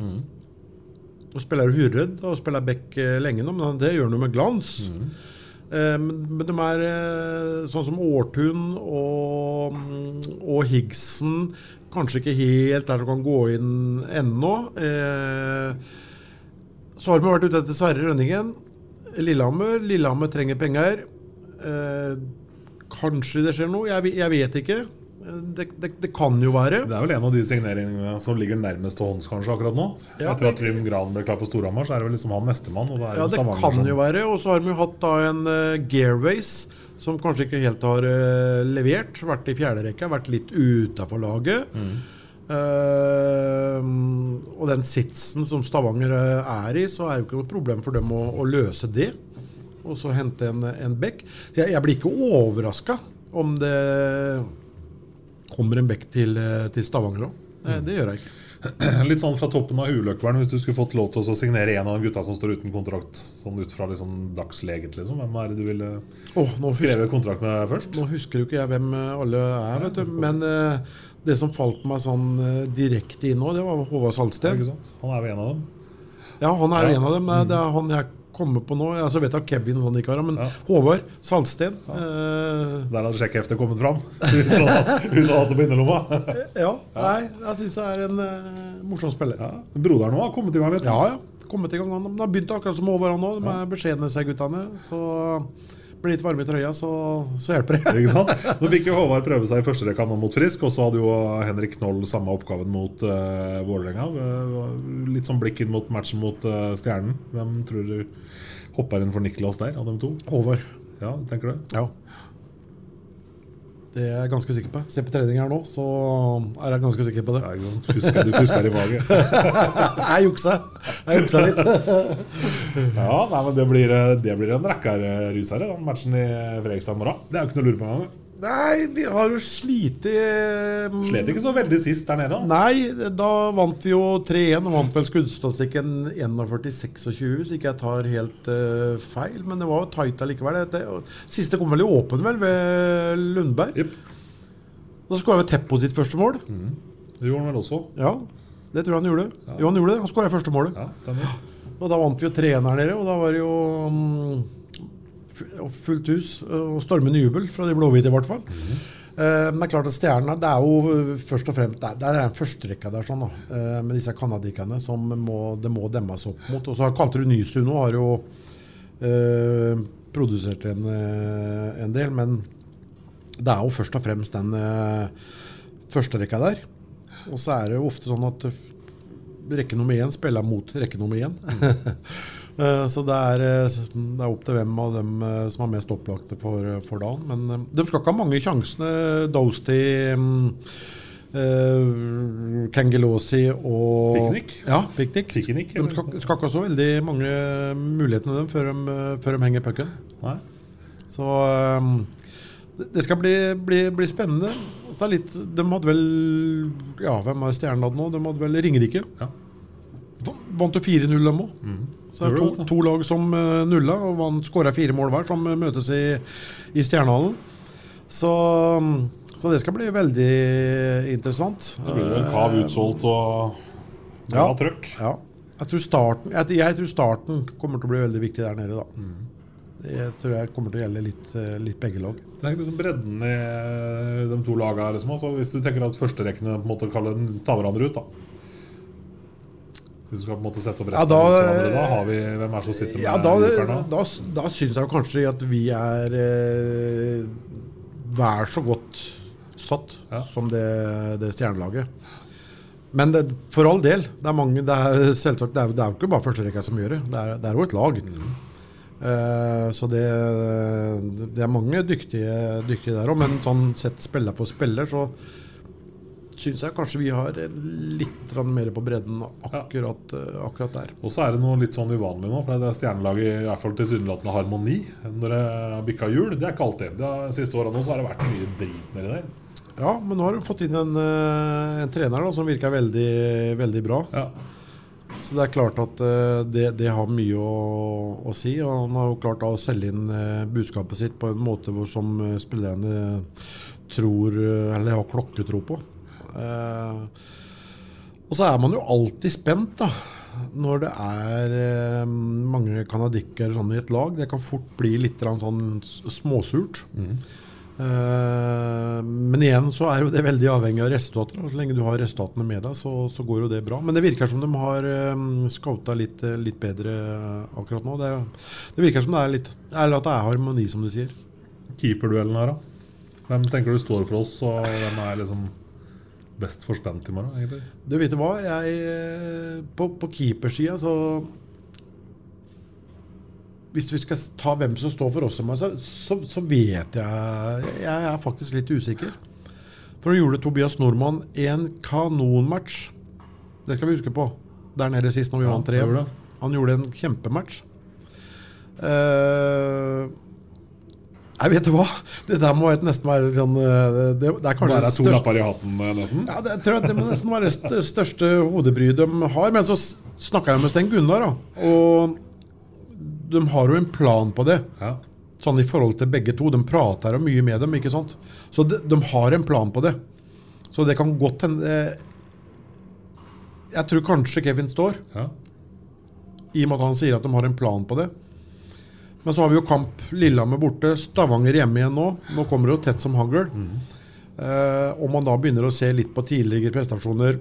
Nå spiller Hurred og spiller Beck eh, lenge nå, men det gjør noe med glans. Eh, men, men de er eh, sånn som Årtun og, og Higson kanskje ikke helt der som kan gå inn ennå. Eh, så har vi vært ute etter Sverre Rønningen. Lillehammer. Lillehammer trenger penger. Eh, kanskje det skjer noe? Jeg, jeg vet ikke. Det, det, det kan jo være. Det er vel en av de signeringene som ligger nærmest til hånds kanskje akkurat nå. Ja, Etter at Trym Gran ble klar for Storhamar, så er det vel liksom han nestemann. Og det er Ja, det kan som- jo være. Og så har vi jo hatt da en uh, Gearways som kanskje ikke helt har uh, levert. Vært i fjerderekka, vært litt utafor laget. Eh, og den sitsen som Stavanger er i, så er det jo ikke noe problem for dem å, å løse det. Og så hente en, en bekk. Så jeg, jeg blir ikke overraska om det kommer en bekk til, eh, til Stavanger òg. Det, det gjør jeg ikke. Litt sånn fra toppen av Huløkvern, hvis du skulle fått lov til å signere en av de gutta som står uten kontrakt, sånn ut fra liksom dagsleget, liksom. Hvem er det du ville oh, skrevet kontrakt med først? Nå husker jo ikke jeg hvem eh, alle er, vet du. Men eh, det som falt meg sånn direkte inn nå, det var Håvard Salsten. ikke sant? Han er jo en av dem. Ja, han er Ja. en av dem. Det er han jeg kommer på nå. Jeg så vet at Kevin og sånn ikke har, men Ja. Håvard Salsten. eh, Der hadde sjekkeheftet kommet fram. Hvis han hadde det på innerlomma. ja, nei, jeg syns det er en uh, morsom spiller. Ja. Broderen òg har kommet i gang litt. Ja, ja. Kommet i gang. Han har begynt akkurat som Håvard, han òg. De er beskjedne, seg guttene. Så blir litt varme i trøya, så, så hjelper det. Ikke sant? Nå fikk jo Håvard prøve seg i første rekka nå mot Frisk, og så hadde jo Henrik Knoll samme oppgaven mot uh, Vålerenga. Eh, Litt sånn blikk inn mot matchen mot uh, Stjernen. Hvem tror du hopper inn for Niklas der, av dem to? Håvard. Ja, tenker du? Ja. Det er jeg ganske sikker på. Se på trening her nå, så er jeg ganske sikker på det. Nei, sant? Fusker, du fusker i faget. Jeg juksa. Jeg juksa litt. Ja, nei, men det blir, eh, det blir en rekke her, den matchen i Fredrikstad i morgen. Det er jo ikke noe å lure på engang. Nei, vi har jo slitt i Slet ikke så veldig sist der nede. Nei, da vant vi jo 3-1 og vant vel skuddstatistikken 41-26, hvis ikke jeg tar helt uh, feil. Men det var jo tight allikevel. Det, siste kom vel i åpen, vel, ved Lundberg. Yep. Da skåra Teppo sitt første mål. Det gjorde han vel også. Ja, det tror jeg han gjorde. Jo, han gjorde det. Han skåra første målet. Ja, stemmer. Og da vant vi jo 3-1 her nede, og da var det jo mm, fu- fullt hus og stormende jubel fra de blåhvite, i hvert fall. Eh, Men det er klart at stjernene Det er jo først og fremst Det er- en førsterekka der, sånn da eh, med disse canadierne som må, det må demmes opp mot. Og så har Kalterud Nystuen nå har jo eh, produsert en, eh, en del, men det er jo først og fremst den eh, førsterekka der. Og så er det jo ofte sånn at eh, rekke nummer én spiller mot rekke nummer én. Eh, Så det er, eh, det er opp til hvem av dem eh, som er mest opplagte for, for dagen. Men de skal ikke ha mange sjansene. Dosti. mm, eh, Kangelosi og Piknik. Ja, piknik. De skal, skal ikke ha så veldig mange mulighetene dem før de, før de henger pucken. Så um, det- skal bli, bli, bli spennende. Så litt, de hadde vel Ja, hvem er stjernen hadde nå? De hadde vel Ringerike. Ja. Vant jo 4-0 dem òg. Så det er to, to lag som uh, nulla, og vant skåra fire mål hver, som uh, møtes i, i Stjernehallen. Så, um, så det skal bli veldig interessant. Det blir vel kav utsolgt og bra Ja. trøkk. Ja. Jeg tror, starten, jeg, jeg tror starten kommer til å bli veldig viktig der nede, da. Mm. Det tror jeg kommer til å gjelde litt, litt begge lag. Tenk liksom bredden i de to lagene. Liksom. Altså, hvis du tenker at førsterekkene tar hverandre ut, da. Hvis du skal på en måte sette opp Ja, resten da- av hverandre, da har vi hvem er det som sitter med Ja, da, jokeren da, da, da syns jeg kanskje at vi er eh, vær så godt satt Ja. som det, det stjernelaget. Men det, for all del. Det er mange, det er, selvsagt, det er, det er jo ikke bare førsterekka som gjør det. Det er, det er jo et lag. Eh, så det, det er mange dyktige, dyktige der òg. Men sånn sett spiller for spiller, så syns jeg kanskje vi har litt mer på bredden akkurat, ja. akkurat der. Og så er det noe litt sånn uvanlig nå, for det er stjernelaget i hvert fall tilsynelatende harmoni når det har bikka jul. Det er ikke alltid. De siste åra nå så har det vært mye drit nedi der. Ja, men nå har de fått inn en, eh, en trener da, som virker veldig, veldig bra. Ja. Så det er klart at eh, det, det har mye å, å si. Og han har jo klart å selge inn eh, budskapet sitt på en måte hvor som eh, spillerne tror eh, Eller har klokketro på. Eh, og så er man jo alltid spent, da. Når det er eh, mange canadikkere sånn i et lag. Det kan fort bli litt sånn småsurt. Eh, men igjen så er jo det veldig avhengig av resultater. og Så lenge du har resultatene med deg, så, så går jo det bra. Men det virker som de har scouta litt, litt bedre akkurat nå. Det, det virker som det er litt Eller at det er harmoni, som du sier. Keeperduellen her, da? Hvem tenker du står for oss, og hvem er liksom best forspent i morgen? egentlig? Du vet du hva, jeg eh, På, på keepersida så Hvis vi skal ta hvem som står for oss, så, så, så vet jeg Jeg er faktisk litt usikker. For nå gjorde Tobias Nordmann en kanonmatch. Det skal vi huske på. Der nede sist når vi Ja, vant 3 han gjorde. Han gjorde en kjempematch. Eh, jeg vet du hva? Det der må nesten være sånn eh, Det, det er kanskje Bare to lapper i hatten, eh, nesten? ja, det tror jeg det må nesten være det største hodebryet de har. Men så snakka jeg med Sten Gunnar, da. Og de har jo en plan på det. Ja. Sånn i forhold til begge to. De prater jo mye med dem, ikke sant. Så de, de har en plan på det. Så det kan godt hende eh, Jeg tror kanskje Kevin står, ja. i og med at han sier at de har en plan på det. Men så har vi jo kamp Lillehammer borte, Stavanger hjemme igjen nå. Nå kommer det jo tett som hagl. Eh, om man da begynner å se litt på tidligere prestasjoner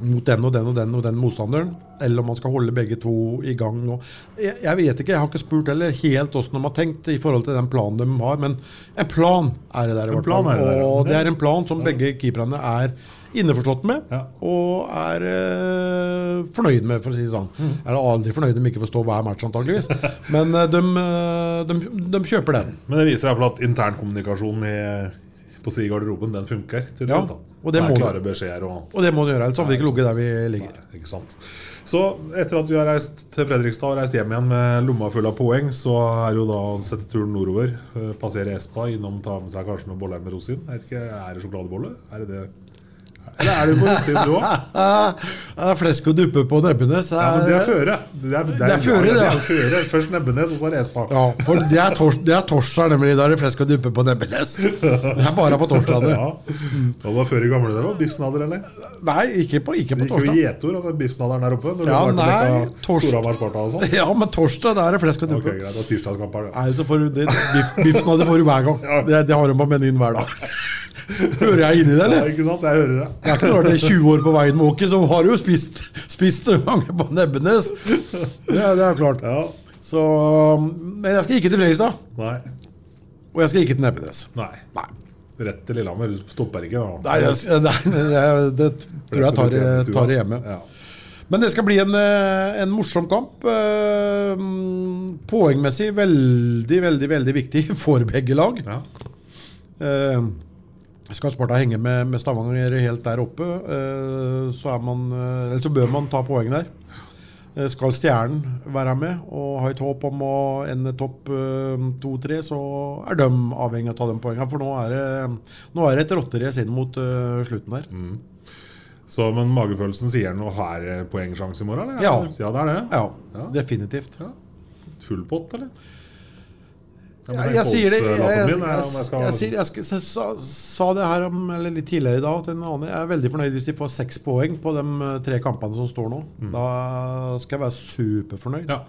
mot den og den og den og den motstanderen, eller om man skal holde begge to i gang nå. Jeg, jeg vet ikke, jeg har ikke spurt heller helt åssen de har tenkt i forhold til den planen de har, men en plan er det der i hvert fall. Og det er en plan som begge keeperne er innforstått med, Ja. og er eh, fornøyd med, for å si det sånn. Mm. Er aldri fornøyd om de ikke får stå hver match, antageligvis. Men eh, de, eh, de, de kjøper den. Men det viser i hvert fall at internkommunikasjonen i- på si garderoben, den funker. Ja, da. og det må klare beskjeder og Og det må de gjøre, ellers hadde vi ikke ligget der vi ligger. Nei, ikke sant. Så etter at du har reist til Fredrikstad og reist hjem igjen med lomma full av poeng, så er jo da å sette turen nordover. Passere Espa, innom ta med seg kanskje noen boller med rosin. Jeg vet ikke, Er det sjokoladebolle? Er det det? Eller er du på utsiden, du òg? Det er flesk og duppe på Nebbenes. Ja, men det er føre. Det er, Det er føre, ja, det, det. er føre. Først Nebbenes, og så Respa. Ja, for det er, tors det er torsdag, nemlig. Da er det flesk og duppe på Nebbenes. Det er bare på torsdagene. Ja. Det var før i gamle dager? Biffsnadder, eller? Nei, ikke på, ikke på Det torsdag. gjetord om biffsnadderen der oppe. Ja, nei, til tors- Storhamar Sparta og sånn. Ja, men torsdag da er det flesk og Ok, Okay, greit. Det er tirsdagskamp her, det. Nei, så får du det, biff, Biffsnadder får du hver gang. Det, det har de på menyen hver dag. Hører jeg inni det, Ja, eller? ikke sant? Jeg hører det. Jeg har ikke vært det er 20 år på veien med Åke, så har du jo spist, spist mange på Nebbenes. Det, er- det er klart. Ja. Så, men jeg skal ikke til Fredrikstad, Nei. og jeg skal ikke til Nebbenes. Nei. Rett til Lillehammer. Du stopper ikke da. Nei, jeg, nei, det, det tror jeg tar, tar det hjemme. Ja. Men det skal bli en, eh, en morsom kamp. Eh, Poengmessig veldig, veldig veldig viktig for begge lag. Ja. Skal Sparta henge med, med Stavanger helt der oppe, eh, så, er man, eh, eller så bør man ta poeng der. Eh, Skal Stjernen være med og ha et håp om å ende topp to-tre, så er de avhengig av å ta de poengene. For nå er det, nå er det et rotterace inn mot slutten der. Så, men magefølelsen sier noe her poengsjanse i morgen? Eller? Ja. ja, det er det. Ja, Ja. definitivt. Ja. Full pott, eller? Jeg, er jeg sier det jeg, jeg, min, jeg, om jeg skal- jeg, sier, jeg, skal- jeg sa, sa det her om, eller litt tidligere i dag til en annen. Jeg er veldig fornøyd hvis de får seks poeng på de eh, tre kampene som står nå. Da skal jeg være superfornøyd. Ja.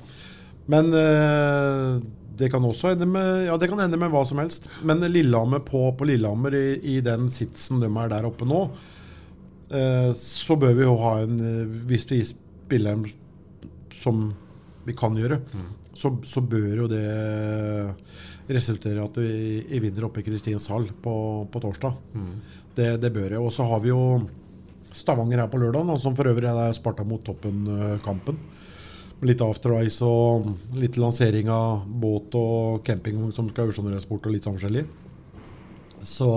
Men uh, det kan også ende med Ja, det kan ende med hva som helst. Men Lillehammer på, på Lillehammer i, i den sitsen de er der oppe nå, uh, så bør vi jo ha en Hvis vi spiller dem som vi kan gjøre, så, så bør jo det resultere i at vi, vi vinner oppe i Kristinshall på, på torsdag. Det, det bør det. Og så har vi jo Stavanger her på lørdag, da, som for øvrig er Sparta mot toppen-kampen. Litt after ice og litt lansering av båt og campingvogn som skal auksjoneres bort, og litt sånn forskjellig. Så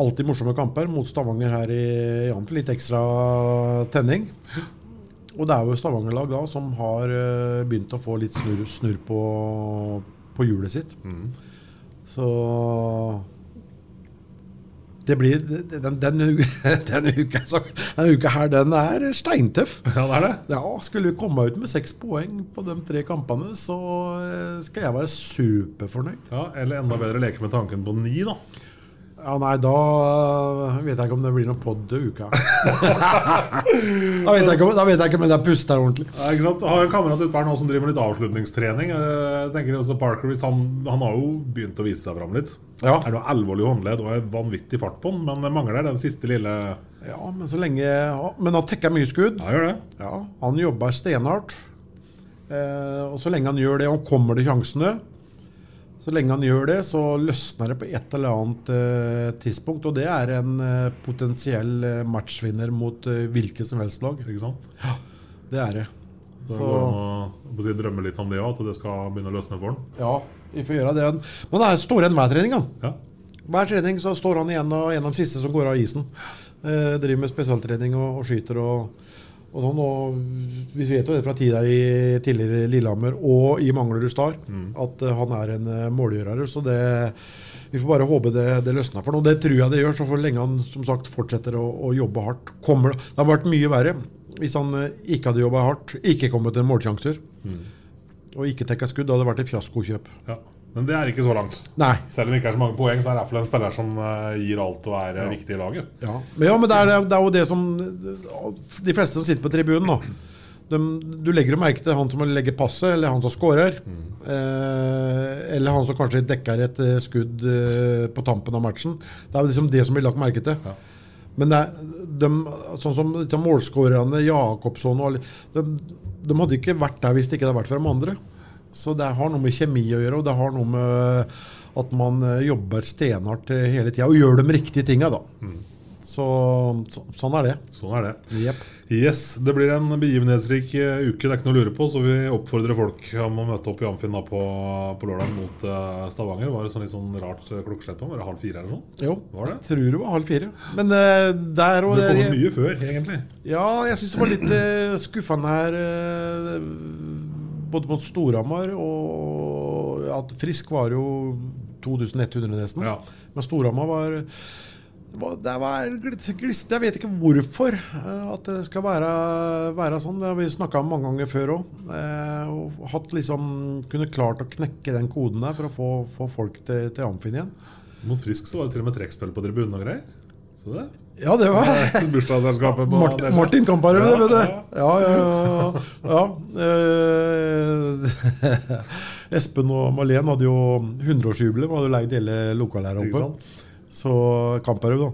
alltid morsomme kamper mot Stavanger her i Janten. Litt ekstra tenning. Og det er jo Stavanger-lag da som har eh, begynt å få litt snurr, snur på, på hjulet sitt. Så det blir Den, den, den, uka, så- den uka her, den er steintøff. ja, det er det. Ja, Skulle vi komme ut med seks poeng på de tre kampene, så eh, skal jeg være superfornøyd. Ja, eller enda bedre leke med tanken på ni, da. Ja, nei, da vet jeg ikke om det blir noen pod til uka. da, vet jeg ikke om, da vet jeg ikke om jeg puster ordentlig. Ja, ikke sant? Jeg har en kamerat ute her nå som driver med litt avslutningstrening. Eh, Jeg tenker også Parker han, han har jo begynt å vise seg fram litt. Ja. Er noe alvorlig håndledd og er vanvittig fart på den, men det mangler den siste lille Ja, men så lenge ja, Men han tekker mye skudd. Ja, gjør det. Ja, han jobber steinhardt. Eh, og så lenge han gjør det, og kommer til sjansene Så lenge han gjør det, så løsner det på et eller annet eh, tidspunkt. Og det er en eh, potensiell eh, matchvinner mot eh, hvilket som helst lag. Ikke sant? Ja, Det er det. Så, Så- går an å drømme litt om det òg, at det skal begynne å løsne for han. Ja, vi får gjøre det. Men det er står enn hver trening, han. Ja. Hver trening så står han igjen og en av de siste som går av isen. Eh, driver med spesialtrening og, og skyter og, og sånn. Og vi vet jo det fra tida i tidligere Lillehammer og i Manglerud Star at eh, han er en eh, målgjører. Så det vi får bare håpe det, det løsner for noe. Det tror jeg det gjør, så for lenge han som sagt fortsetter å, å jobbe hardt. Kommer, det hadde vært mye verre hvis han eh, ikke hadde jobba hardt, ikke kommet til målsjanser og ikke tekka skudd. Da hadde det vært et fiaskokjøp. Ja. Men det er ikke så langt. Nei. Selv om det ikke er så mange poeng, så er det iallfall en spiller som eh, gir alt og er ja. viktig i laget. Ja, men, ja, men det, er, det er jo det som De fleste som sitter på tribunen, da. De, du legger jo merke til han som legger passet, eller han som scorer. Eh, eller han som kanskje dekker et eh, skudd eh, på tampen av matchen. Det er jo liksom det som blir lagt merke til. Ja. Men er- de, sånn som målskårerne, Jakobsson og alle de, de hadde ikke vært der hvis det ikke hadde vært for de andre. Så det har noe med kjemi å gjøre, og det har noe med at man eh, jobber stenhardt eh, hele tida og gjør de riktige tinga, da. Så, så, sånn er det. Sånn er det. Yep. Yes, Det blir en begivenhetsrik eh, uke, det er ikke noe å lure på. Så vi oppfordrer folk om å møte opp i Amfinn på, på lørdag mot eh, Stavanger. Var det sånn litt sånn rart eh, klokkeslett på? Var det halv fire eller noe? Jo, Var det? jeg tror det var halv fire. Men uh, der og Det kommer mye før, egentlig. Ja, jeg syns det var litt uh, skuffende her. eh, både mot Storhamar og at Frisk var jo 2100 nesten. Ja. Men Storhamar var det var, glist. Jeg vet ikke hvorfor eh, at det skal være, være sånn. Det har vi snakka om mange ganger før òg. Eh, og liksom Kunne klart å knekke den koden der for å få, få folk til, til Amfin igjen. Mot Frisk så var det til og med trekkspill på tribunen og greier. Så det Ja, det var Bursdagsselskapet på Martin. Martin Kamparøv, Ja, vet du. ja. Ja, ja, ja. ja. Eh, Espen og Malén hadde jo 100-årsjubileum, hadde leid hele lokalet her oppe. Så Kamparøv, da.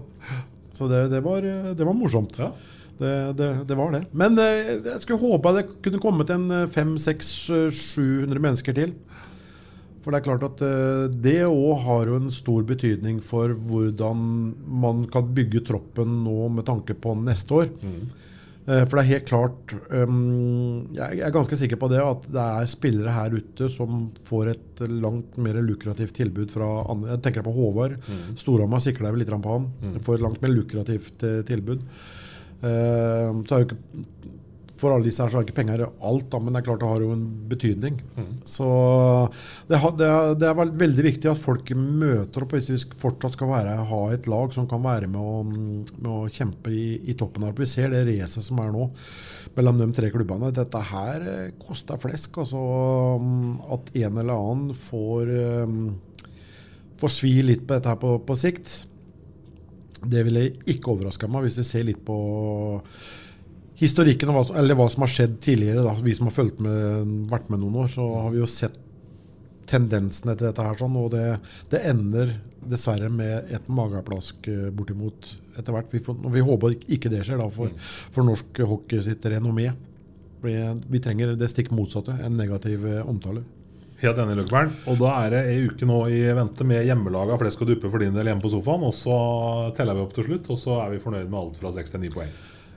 Så det, det, var, det var morsomt. Ja. Det, det, det var det. Men eh, jeg skulle håpe det kunne kommet en 500-700 mennesker til. For det er klart at eh, det òg har jo en stor betydning for hvordan man kan bygge troppen nå med tanke på neste år. Mm. For det er helt klart um, Jeg er ganske sikker på det at det er spillere her ute som får et langt mer lukrativt tilbud fra andre. Jeg tenker på Håvard. Storhamar sikler vel litt på han. Får et langt mer lukrativt eh, tilbud. Eh, så er jo ikke for alle disse her så har ikke penger alt, da, men det er klart det har jo en betydning. Så det, det, er, det er veldig viktig at folk møter opp hvis vi fortsatt skal være, ha et lag som kan være med å, med å kjempe i, i toppen her. Vi ser det racet som er nå mellom de tre klubbene. Dette her koster flesk. Altså mm, at en eller annen får, eh, får svi litt på dette her på, på sikt. Det ville ikke overraska meg hvis vi ser litt på historikken hva, eller hva som har skjedd tidligere. Da. Vi som har med, vært med noen år, så har vi jo sett tendensene til dette her. Sånn, og det, det ender dessverre med et mageplask eh, bortimot etter hvert. Vi, får, vi håper ikke det skjer da, for, for norsk hockey sitt renommé. Vi trenger det stikk motsatte, en negativ eh, omtale. Helt enig, Løkkeberg. Og da er det ei uke nå i vente med hjemmelaga flesk og duppe for din del hjemme på sofaen. Og så teller vi opp til slutt, og så er vi fornøyd med alt fra seks til ni poeng.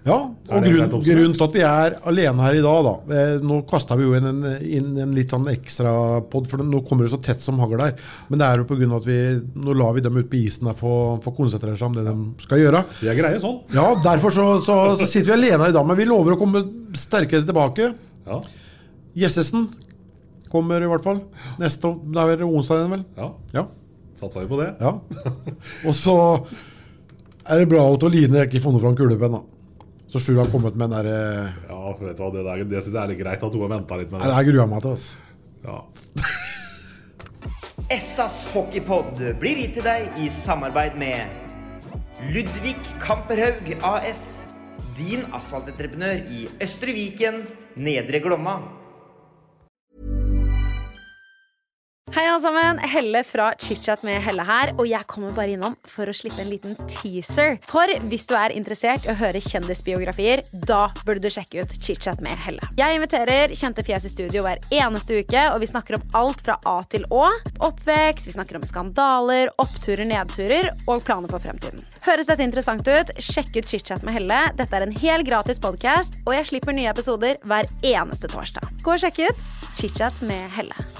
Ja, og det grunn, greit oppsummert? grunnen til at vi er alene her i dag, da eh, Nå kasta vi jo inn en, inn en litt sånn ekstra pod, for nå kommer det så tett som hagl her. Men det er jo pga. at vi nå lar vi dem ut på isen der for å konsentrere seg om det de skal gjøre. Vi er greie sånn. Ja, Derfor så, så, så sitter vi alene her i dag, men vi lover å komme sterkere tilbake. Ja. Gjessesen kommer i hvert fall. Neste Det er vel onsdag igjen, vel? ja. Ja. Satsa vi på det? ja. Og så er det bra at Line ikke funnet fram kulepenn, da. Så Sjur har kommet med den derre Ja, vet du hva, det, der- det syns jeg er litt greit at hun har venta litt med det. Det her gruer jeg meg til. altså. Ja. Essas hockeypod blir gitt til deg i samarbeid med Ludvig Kamperhaug AS. Din asfaltentreprenør i Østre Viken, Nedre Glomma. Hei alle sammen, Helle fra ChitChat med Helle her, og jeg kommer bare innom for å slippe en liten teaser. For hvis du er interessert i å høre kjendisbiografier, da burde du sjekke ut ChitChat med Helle. Jeg inviterer kjente fjes i studio hver eneste uke, og vi snakker om alt fra A til Å. Oppvekst, vi snakker om skandaler, oppturer, nedturer og planer for fremtiden. Høres dette interessant ut? Sjekk ut ChitChat med Helle. Dette er en helt gratis podkast, og jeg slipper nye episoder hver eneste torsdag. Gå og sjekk ut ChitChat med Helle.